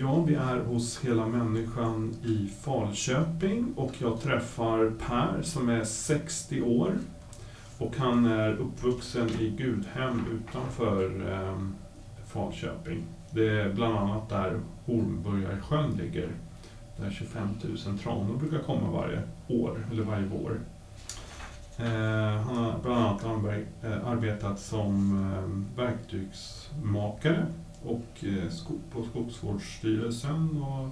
Ja, vi är hos Hela Människan i Falköping och jag träffar Per som är 60 år och han är uppvuxen i Gudhem utanför eh, Falköping. Det är bland annat där Hornburgarsjön ligger, där 25 000 tranor brukar komma varje år, eller varje vår. Eh, han har bland annat eh, arbetat som eh, verktygsmakare och eh, på Skogsvårdsstyrelsen och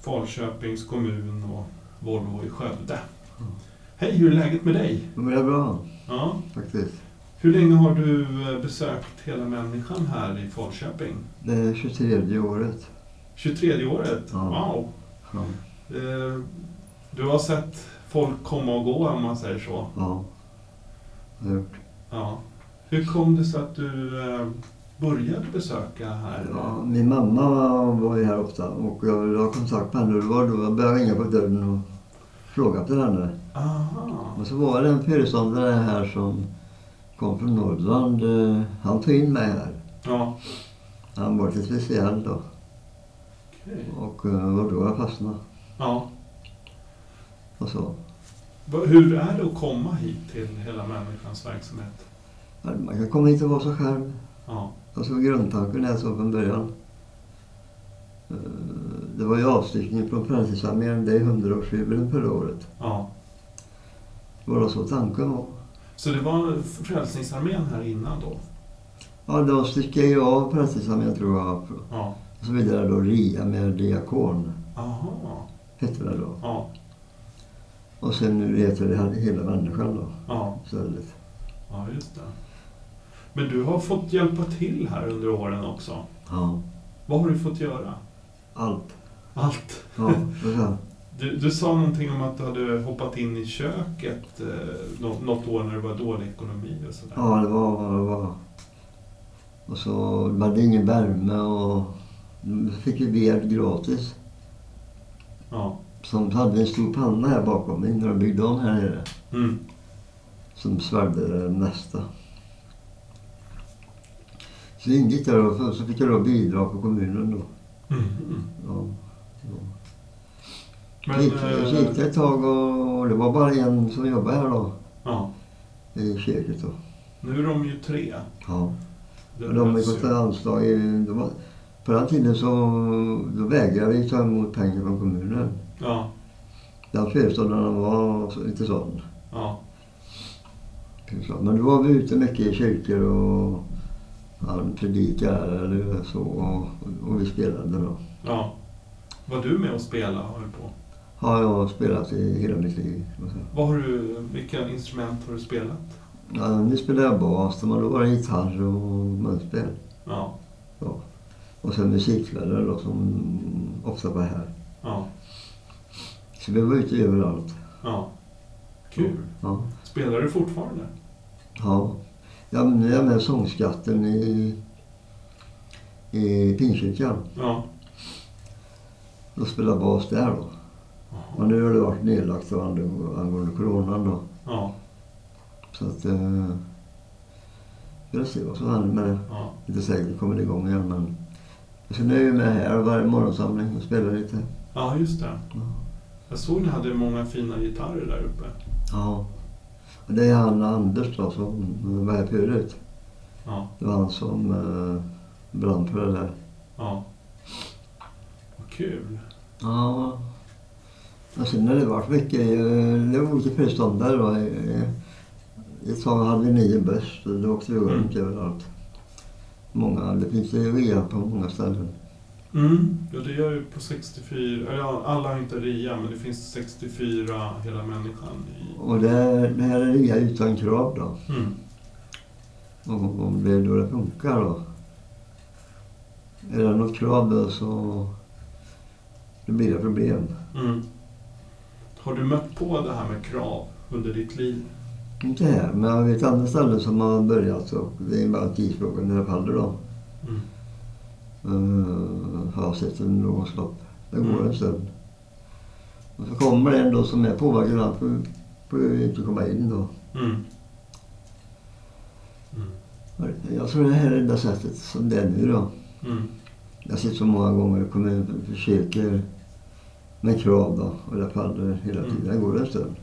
Falköpings kommun och Volvo i Skövde. Mm. Hej, hur är läget med dig? Det är bra, ja. faktiskt. Hur länge har du eh, besökt Hela Människan här i Falköping? Det är 23 året. 23 året? Ja. Wow! Ja. Eh, du har sett folk komma och gå om man säger så? Ja, det har jag gjort. Ja. Hur kom det sig att du började besöka här? Ja, min mamma var ju här ofta och jag ville ha kontakt med henne. Det var då jag började ringa på dörren och fråga efter henne. Aha. Och så var det en föreståndare här som kom från Norrland. Han tog in mig här. Ja. Han var lite speciell då. Okay. Och det var då jag fastnade. Ja. Och så. Hur är det att komma hit till Hela Människans verksamhet? Man kan komma hit och vara sig själv. Ja. Alltså grundtanken är så från början. Det var ju avstyckning från Frälsningsarmén. Det är 100-årsjubileum förra året. Ja. Det var så tanken var. Så det var Frälsningsarmén här innan då? Ja, de styckade ju av Frälsningsarmén tror jag. Ja. Och så vidare då RIA med diakon. Aha. Hette det då. Ja. Och sen nu heter det Hela människan då. Ja. Istället. Ja, just det. Men du har fått hjälpa till här under åren också. Ja. Vad har du fått göra? Allt. Allt? Ja, det du, du sa någonting om att du hade hoppat in i köket eh, något, något år när det var dålig ekonomi och sådär. Ja, det var det var. Och så det hade ingen värme och då fick vi ved gratis. Ja. Som hade en stor panna här bakom mig när de byggde om här nere. Mm. Som svällde det mesta. Så ingick där och så fick jag då bidrag på kommunen då. Mm. Ja, ja. Men, gick, jag eh, gick det ett tag och det var bara en som jobbade här då. Ja. I köket då. Nu är de ju tre. Ja. Det Och de har fått ju. anslag i... Det var, på den tiden så då vägrade vi ta emot pengar från kommunen. Ja. Den föreståndaren var så- lite sån. Ja. Men då var vi ute mycket i kyrkor och han predikade eller så och, och vi spelade då. Ja. Var du med och spelade, har du på? Har jag spelat i hela mitt liv. Vad har du, vilka instrument har du spelat? Ja, spelar jag bas, men då var det gitarr och munspel. Ja. Ja. Och sen musikkvällar då som ofta var här. Ja. Så vi var ute överallt. Ja. Kul. Ja. Spelar du fortfarande? Ja. Ja men nu är med sångskatten i, i Pingstkyrkan. Ja. Jag bas där då. Jaha. Men nu har det varit nedlagt angående, coronan då. Ja. Så att... Eh, vi får se vad som händer med det. Ja. Inte säkert det kommer igång igen men... Så nu är jag med här varje morgonsamling och spelar lite. Ja, just det. Ja. Jag såg ni hade många fina gitarrer där uppe. ja. Det är han Anders då som var här förut. Ja. Det var han som eh, brann för det där. Ja. Vad kul. Ja. Och sen har det varit mycket, eh, det var olika föreståndare då. Eh, Ett tag hade vi nio bäst då åkte vi runt överallt. Många, det finns ju rea på många ställen. Mm. Ja, det gör ju på 64. eller alla har inte RIA, men det finns 64 hela människan i... Och det, det här är rea utan krav då. Mm. Och om det är då det funkar då. Är det något krav då så då blir det problem. Mm. Har du mött på det här med krav under ditt liv? Inte här, men jag vet andra ställen som har börjat och det är bara en tidsfråga när det faller då. Mm. Har jag sett under årens lopp. Det går Mm. en stund. Och så kommer det en då som är påverkad, han får, ju inte komma in då. Mm. Mm. Jag tror det här är det enda sättet som det är nu då. Mm. Jag sett så många gånger kommunen försöker med krav då och det faller hela Mm. tiden. Det går en stund.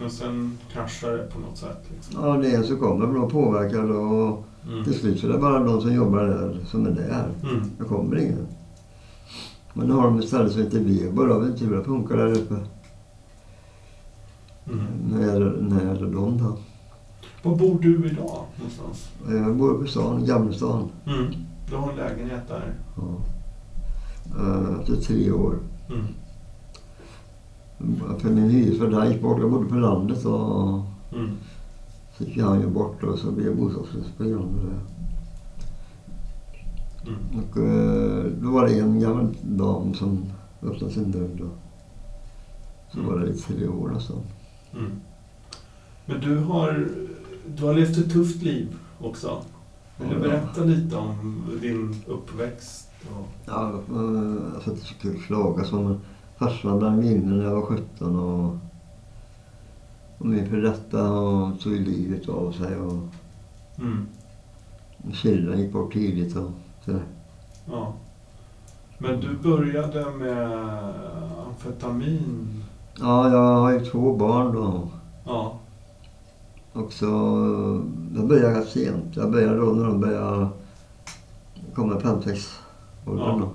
Men sen kraschar det på något sätt. Liksom. Ja, det är som kommer blir påverkad och Mm. till slut så är det bara de som jobbar där som är där. Mm. Det kommer ingen. Men nu har de ett ställe som heter Weber. Jag vet inte hur det funkar där uppe. Mm. När, när de då. Var bor du idag någonstans? Jag bor på stan, Gamlestan. Mm. Du har en lägenhet där? Ja. Eh, Efter tre år. Mm. För min hyresvärd gick bort. Jag bodde på landet och Mm. så gick han ju bort och så blev jag bostadslös på grund av det. Mm. Och eh, då var det en gammal dam som öppnade sin dörr då. Så var det i tre år nästan. Mm. Men du har, du har levt ett tufft liv också. Vill du berätta lite om din uppväxt? Och... Ja, alltså det är så kul att klaga som farsan bland minnen när jag var 17 och, och min före detta och tog livet av sig och Mm. syrran gick bort tidigt och sådär. Ja. Men du började med amfetamin. Ja, jag har ju två barn då. Ja. Och så, jag började rätt sent. Jag började då när de började komma fem, sex åldern Ja.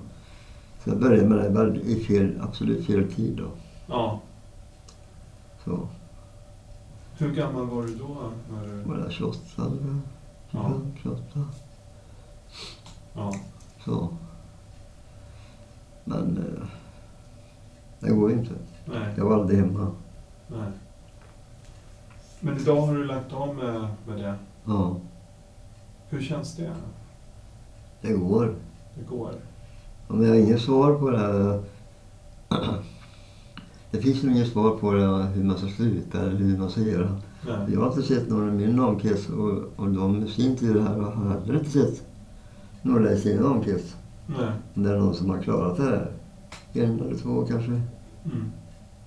Så jag började med det i fel, absolut fel tid då. ja. Så Hur gammal var du då? När du... var det 28 eller 25, 28. Ja. Så. Men eh, det går ju inte. Nej. Jag var aldrig hemma. Nej. Men idag har du lagt av med, med det. Ja, Hur känns det? det går. Det går? Men jag har inget svar på det. Det finns nog inget svar på det, hur man ska sluta eller hur man ska göra. Nej. Jag har inte sett någon i min omkrets och, och de i sin tur här har heller inte sett några i sin omkrets. Nej. Om det är någon som har klarat det här. En eller två kanske. Mm.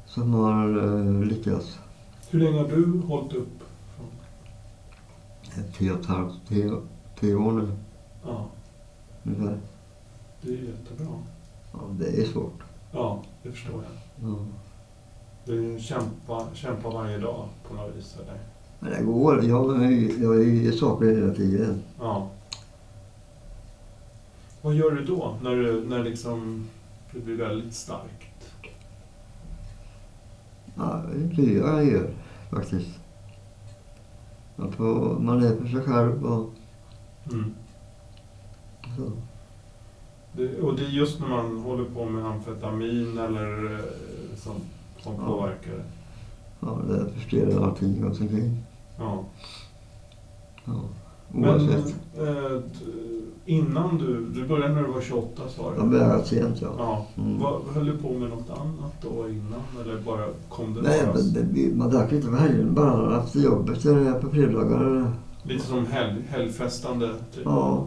Som har uh, lyckats. Hur länge har du hållit upp? Tre och ett halvt, tre, tre år nu Ja, ungefär. Det är jättebra. Ja, det är svårt. Ja, det förstår jag. Ja. Det är en kämpa, varje dag på något vis. Eller? Men det går. Jag, jag är saker hela tiden. Ja. Vad gör du då när, du, när liksom det blir väldigt starkt? Ja, det är det jag gör faktiskt. Man, får, man är för sig själv och Mm. så. Det, och det är just när man håller på med amfetamin eller eh, som, som Ja. påverkar det. Ja, det förstör allting runt omkring. Ja. Ja. Men Oavsett. eh, d- innan du, du började när du var 28 sa du? Jag började sent ja. Ja. Mm. Vad, höll du på med något annat då innan? Eller bara kom det Nej, men det, blir- man drack inte på helgen bara efter jobbet eller på fredagar. lite som helg, helgfestande? Typ. Ja.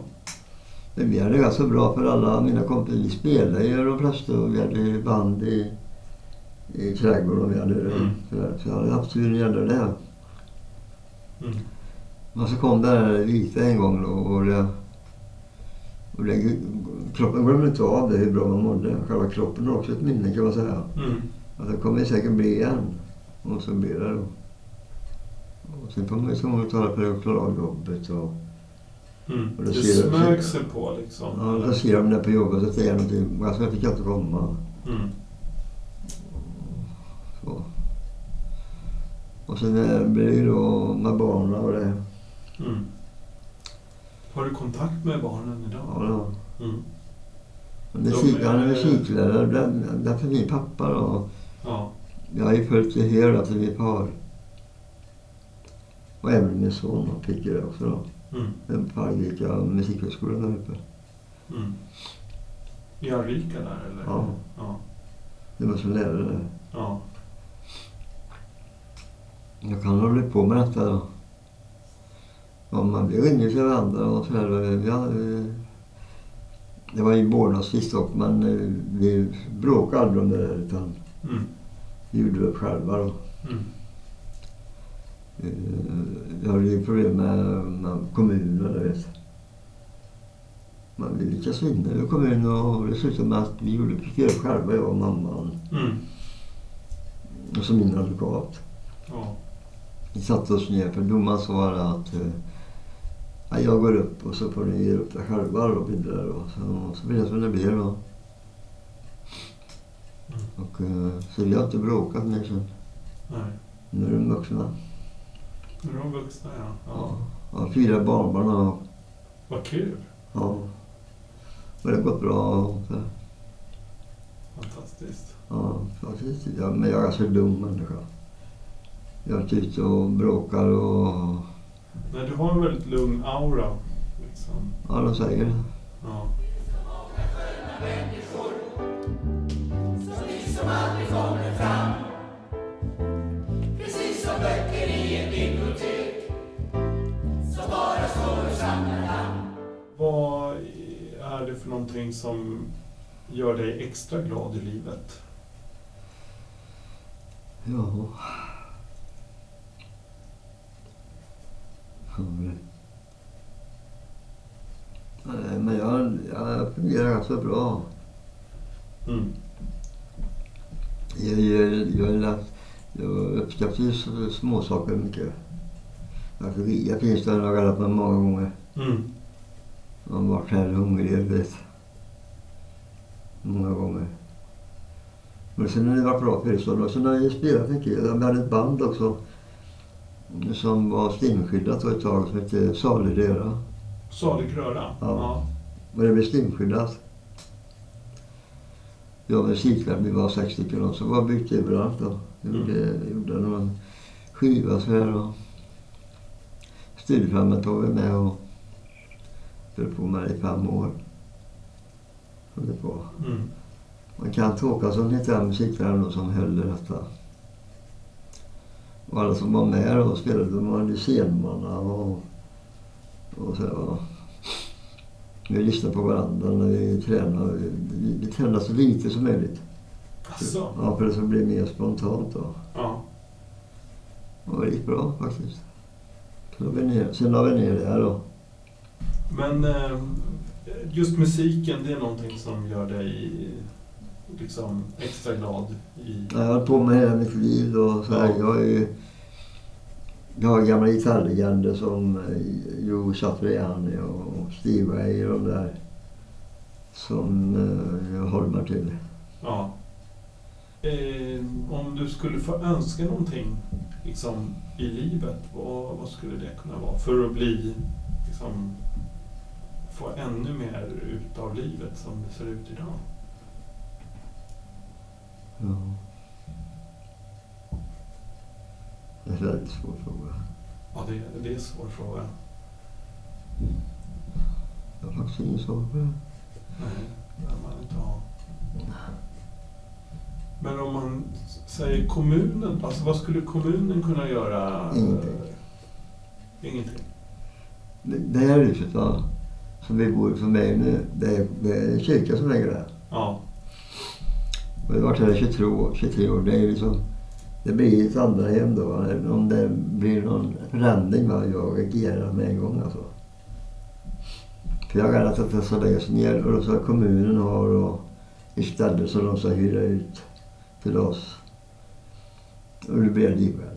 Vi hade ganska bra för alla mina kompisar. Vi spelade ju de flesta och vi hade band i, i trädgården. Vi hade, Mm. sådär. Så jag hade haft tur när det det. Mm. Men så kom det här vita en gång då och det, och det, kroppen glömmer inte av det hur bra man mådde. Själva kroppen har också ett minne kan man säga. Mm. Att det kommer säkert bli igen. Och så blir det då. Och sen får man ju så många tala för att klara av jobbet. Och, Mm. Och Det då smög sig på liksom? ja, då ser de där på jobbet och säger någonting. Jag fick inte komma. Mm. Så. Och sen blir det ju då med barnen och det. Mm. Har du kontakt med barnen idag? Ja, då. Mm. Musik, han är musiklärare. där- Därför min pappa då. Ja. Jag har ju följt det hela till min far. Och även min son ju det också då. Mm. Arvika musikhögskolan där uppe. Mm. I Arvika där eller? Ja. ja. Det var så nära det. Ja. Jag kan hålla på med detta då. Ja, man blir ringer till varandra och. Ja, eh, det var ju vårdnadstvist dock, men eh, vi bråkade aldrig om det där utan Mm. vi gjorde det själva då. Mm. Jag hade ju problem med, med kommunen, du vet. Man ville lyckas vinna över kommunen och det slutade med att vi gjorde göra själva, jag och mamman. Mm. Och så min advokat. Ja. Vi satte oss ner för domaren sa att eh, ja, jag går upp och så får ni ge upp det själva då vidare då. Så, så blir det som det blir då. Mm. Och, eh, så vi har inte bråkat mer sen. Nej. Nu är de vuxna. Nu är de vuxna, ja. Ja. ja. Fyra barnbarn och Vad kul. ja. Och det har gått bra. Så. Fantastiskt. Ja, faktiskt. Ja, men jag är ganska dum människa. Jag är inte ute och bråkar och... Nej, du har en väldigt lugn aura. Liksom. Ja, de säger det. Ja. Någonting som gör dig extra glad i livet? Ja. Nej, men jag, jag fungerar ganska bra. Mm. Jag, jag, jag, jag uppskattar småsaker mycket. Alltså, jag finns där och kallat mig många gånger. Mm. Jag har varit här hungrig, jag vet. Många gånger. Men sen har det varit bra. Och sen har jag spelat mycket. Jag hade ett band också. Som var stimskyddat ett tag som hette Salig Röra. Salig röra? Ja. Och det blev stimskyddat. Jag och musikvän, vi var sex stycken och så var byggt överallt då. Gjorde, gjorde någon skiva så här och Studiefrämjandet var vi med och höll på med det i fem år. Höll på. Mm. Man kan Håkansson han musikläraren som höll i detta. Och alla som var med och spelade, de var ju scenmanna och, och så. va. Vi lyssnade på varandra när vi tränade. Vi, vi, tränade så lite som möjligt. Asså? Ja, för det skulle bli mer spontant då. Ja. Och det gick bra faktiskt. Så la vi ner, sen la vi ner det här då. Men eh, just musiken, det är någonting som gör dig liksom extra glad i... Jag har hållit på med hela mitt liv och så här. Ja. Jag är ju... Jag har gamla gitarrlegender som eh, Joe Satriani och Steve Vai och de där. Som eh, jag håller mig till. Ja. Eh, om du skulle få önska någonting liksom, i livet, vad, vad skulle det kunna vara? För att bli, liksom, få ännu mer ut av livet som det ser ut idag. Ja. Det är en väldigt svår fråga. Ja, det, det är en svår fråga. Jag har faktiskt ingen svar på det. Nej, det kan man inte ha. Men om man säger kommunen, alltså vad skulle kommunen kunna göra? Ingenting. Ingenting. Det det här huset va, som vi bor i för mig nu, det är, det är en kyrka som äger det. Ja. Och jag har varit här i 23 år. 23 år. Det, är liksom, det blir ett andra hem då. Om det blir någon förändring, va, jag reagerar med en gång alltså. För jag är rädd att det ska läggas ner och ska kommunen ha då, istället så de ska hyra ut till oss. Och det blir likväl.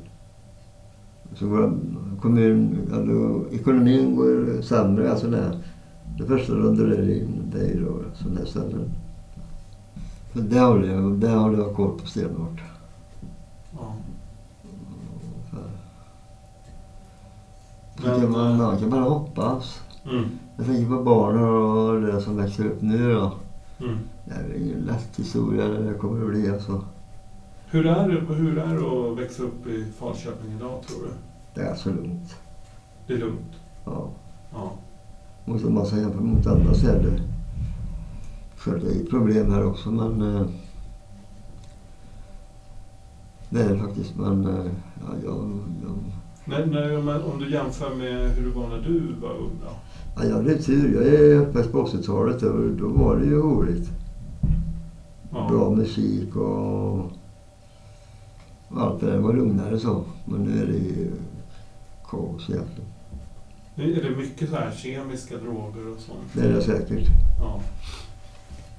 Så går kommun, alltså, ekonomin går sämre. Alltså när det första de drar in det är då sådana här ställen. Så det håller jag, det håller jag koll på stenhårt. ja. Så. Men, kan man, eh, man kan bara hoppas. Mm. Jag tänker på barnen och det som växer upp nu då. Mm. Det är ingen lätt historia det kommer att bli alltså. Hur är det hur är det att växa upp i Falköping idag, tror du? Det är så lugnt. Det är lugnt? Ja. Ja. Måste man säga för mot andra det. För det är ett problem här också men eh, Det är faktiskt. Men eh, ja, jag, jag, Nej, nej, om, om du jämför med hur det var när du var ung då? ja, jag hade tur. Jag är uppväxt på 80-talet och då var det ju roligt. Ja. Bra musik och, och allt det där. Var lugnare så. Men nu är det ju kaos egentligen. Är det mycket så här kemiska droger och sånt? Det är det säkert. Ja.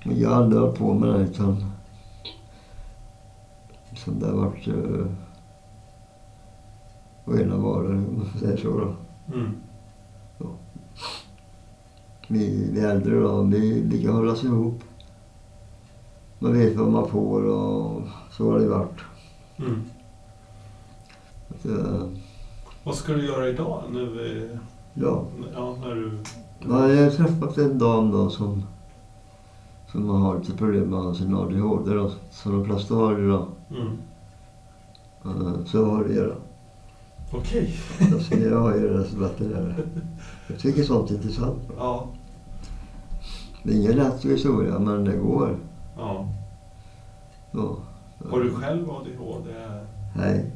Jag har aldrig hållit på med det utan... Som det har varit... Uh, rena varor, om man säga så då. Mm. Vi, vi äldre då, vi, vi kan hålla oss ihop. Man vet vad man får och så har det varit. Mm. Att, eh, Vad ska du göra idag? Nu, ja. ja, när du... Ja, Jag har träffat en dam då som, som har lite problem med sin ADHD då, som de flesta har idag. Mm. Eh, Så har det göra. Okej. Alltså jag har ju är det. Jag tycker sånt är intressant. Ja. Det är ingen lätt historia men det går. ja. Så. Har du själv ADHD? Nej.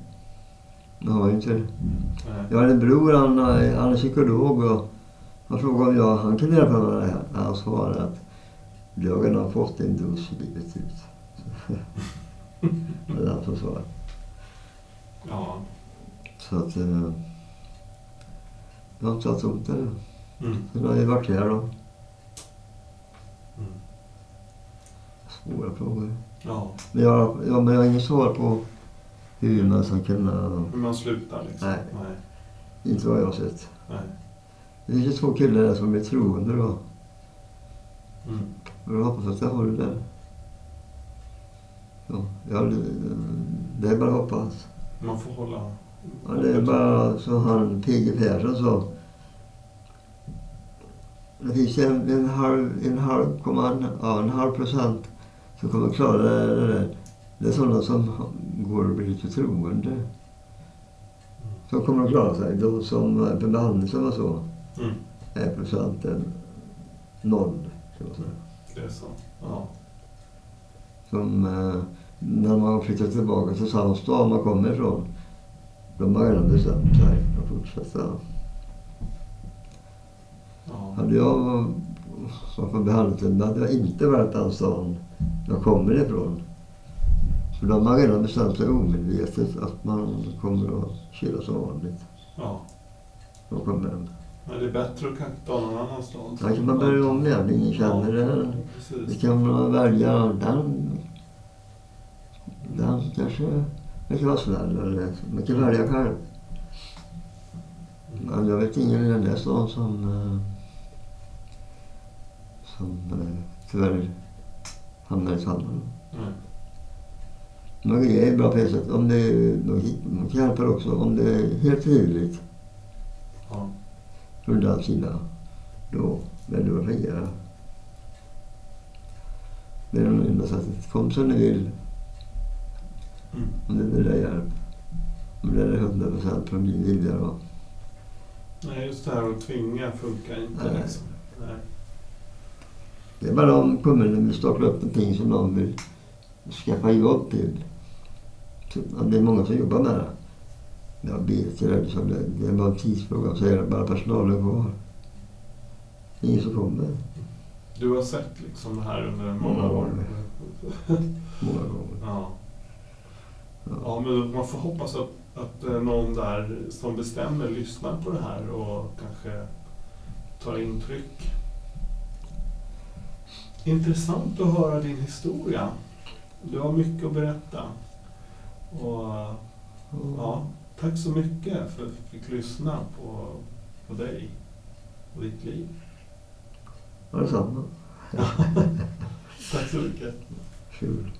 Jag har ju inte det. Nej. Jag har en bror, han, han är psykolog och han frågade om jag, han kunde hjälpa mig med det här. Han svarade att du har fått din dos livet ut. det är som svarade. Ja. Så att... Eh, jag har inte ont det. Mm. Sen har jag varit här då. Mm. Svåra frågor. Ja. Men jag, ja, men jag har inget svar på hur man ska kunna... Hur man slutar liksom? Nej. Nej. Inte vad jag har sett. Nej. Det finns två killar där som är troende då. Mm. Och jag hoppas att jag håller. Ja, jag, det är bara att hoppas. Man får hålla... Ja, det är bara så han P.G. Persson sa. Det finns en, en halv, en halv, komma, ja, en halv procent som kommer klara det, det där. Det är sådana som går och blir lite troende. Som kommer att klara sig. De som är på behandling som var så Mm. är procenten noll. Kan man säga. Det är så. Ja. Som eh, när man flyttar tillbaka till samma stad man kommer ifrån. De har redan bestämt sig att fortsätta. Ja. Hade jag varit på behandling hade jag inte varit den stan jag kommer ifrån. Så de har redan bestämt sig omedvetet att man kommer att köra som vanligt. ja. De kommer hem. Men det är bättre att kanske ta någon annan stad. Här kan man börja om igen. Ingen känner Ja, det. Det kan man välja den. Den kanske det kan vara snäll. Eller man kan välja själv. Men jag vet ingen i den där stan som, eh, som eh, tyvärr hamnar i samma. Nej. Men det är ett sätt. Om det, hjälpa också om det är helt frivilligt Ja. från den sidan. Då är det att fungera. Det är det enda sättet. Kom som ni vill. Mm. Om det blir dig hjälp. Om det är hundra procent från din vilja då. Nej, just det här att tvinga funkar inte. Nej. Liksom. Nej. Det är bara om kommunen vill starta upp någonting som de vill skaffa jobb till. Det är många som jobbar med det. Ju det, så det, är bara en tidsfråga. Så är det bara personalen kvar. Det är ingen som kommer. Du har sett liksom det här under många år. Många gånger. Ja. Ja. ja, men man får hoppas att, att eh, någon där som bestämmer lyssnar på det här och kanske tar intryck. Intressant att höra din historia. Du har mycket att berätta. Och ja, tack så mycket för att vi fick lyssna på, på dig och ditt liv. Detsamma. Tack så mycket. Kul.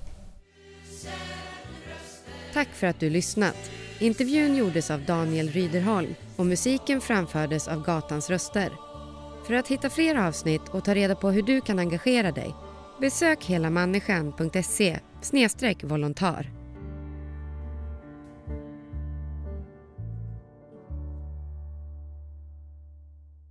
Tack för att du lyssnat. Intervjun gjordes av Daniel Ryderholm och musiken framfördes av Gatans röster. För att hitta fler avsnitt och ta reda på hur du kan engagera dig besök helamänniskan.se snedstreck volontär.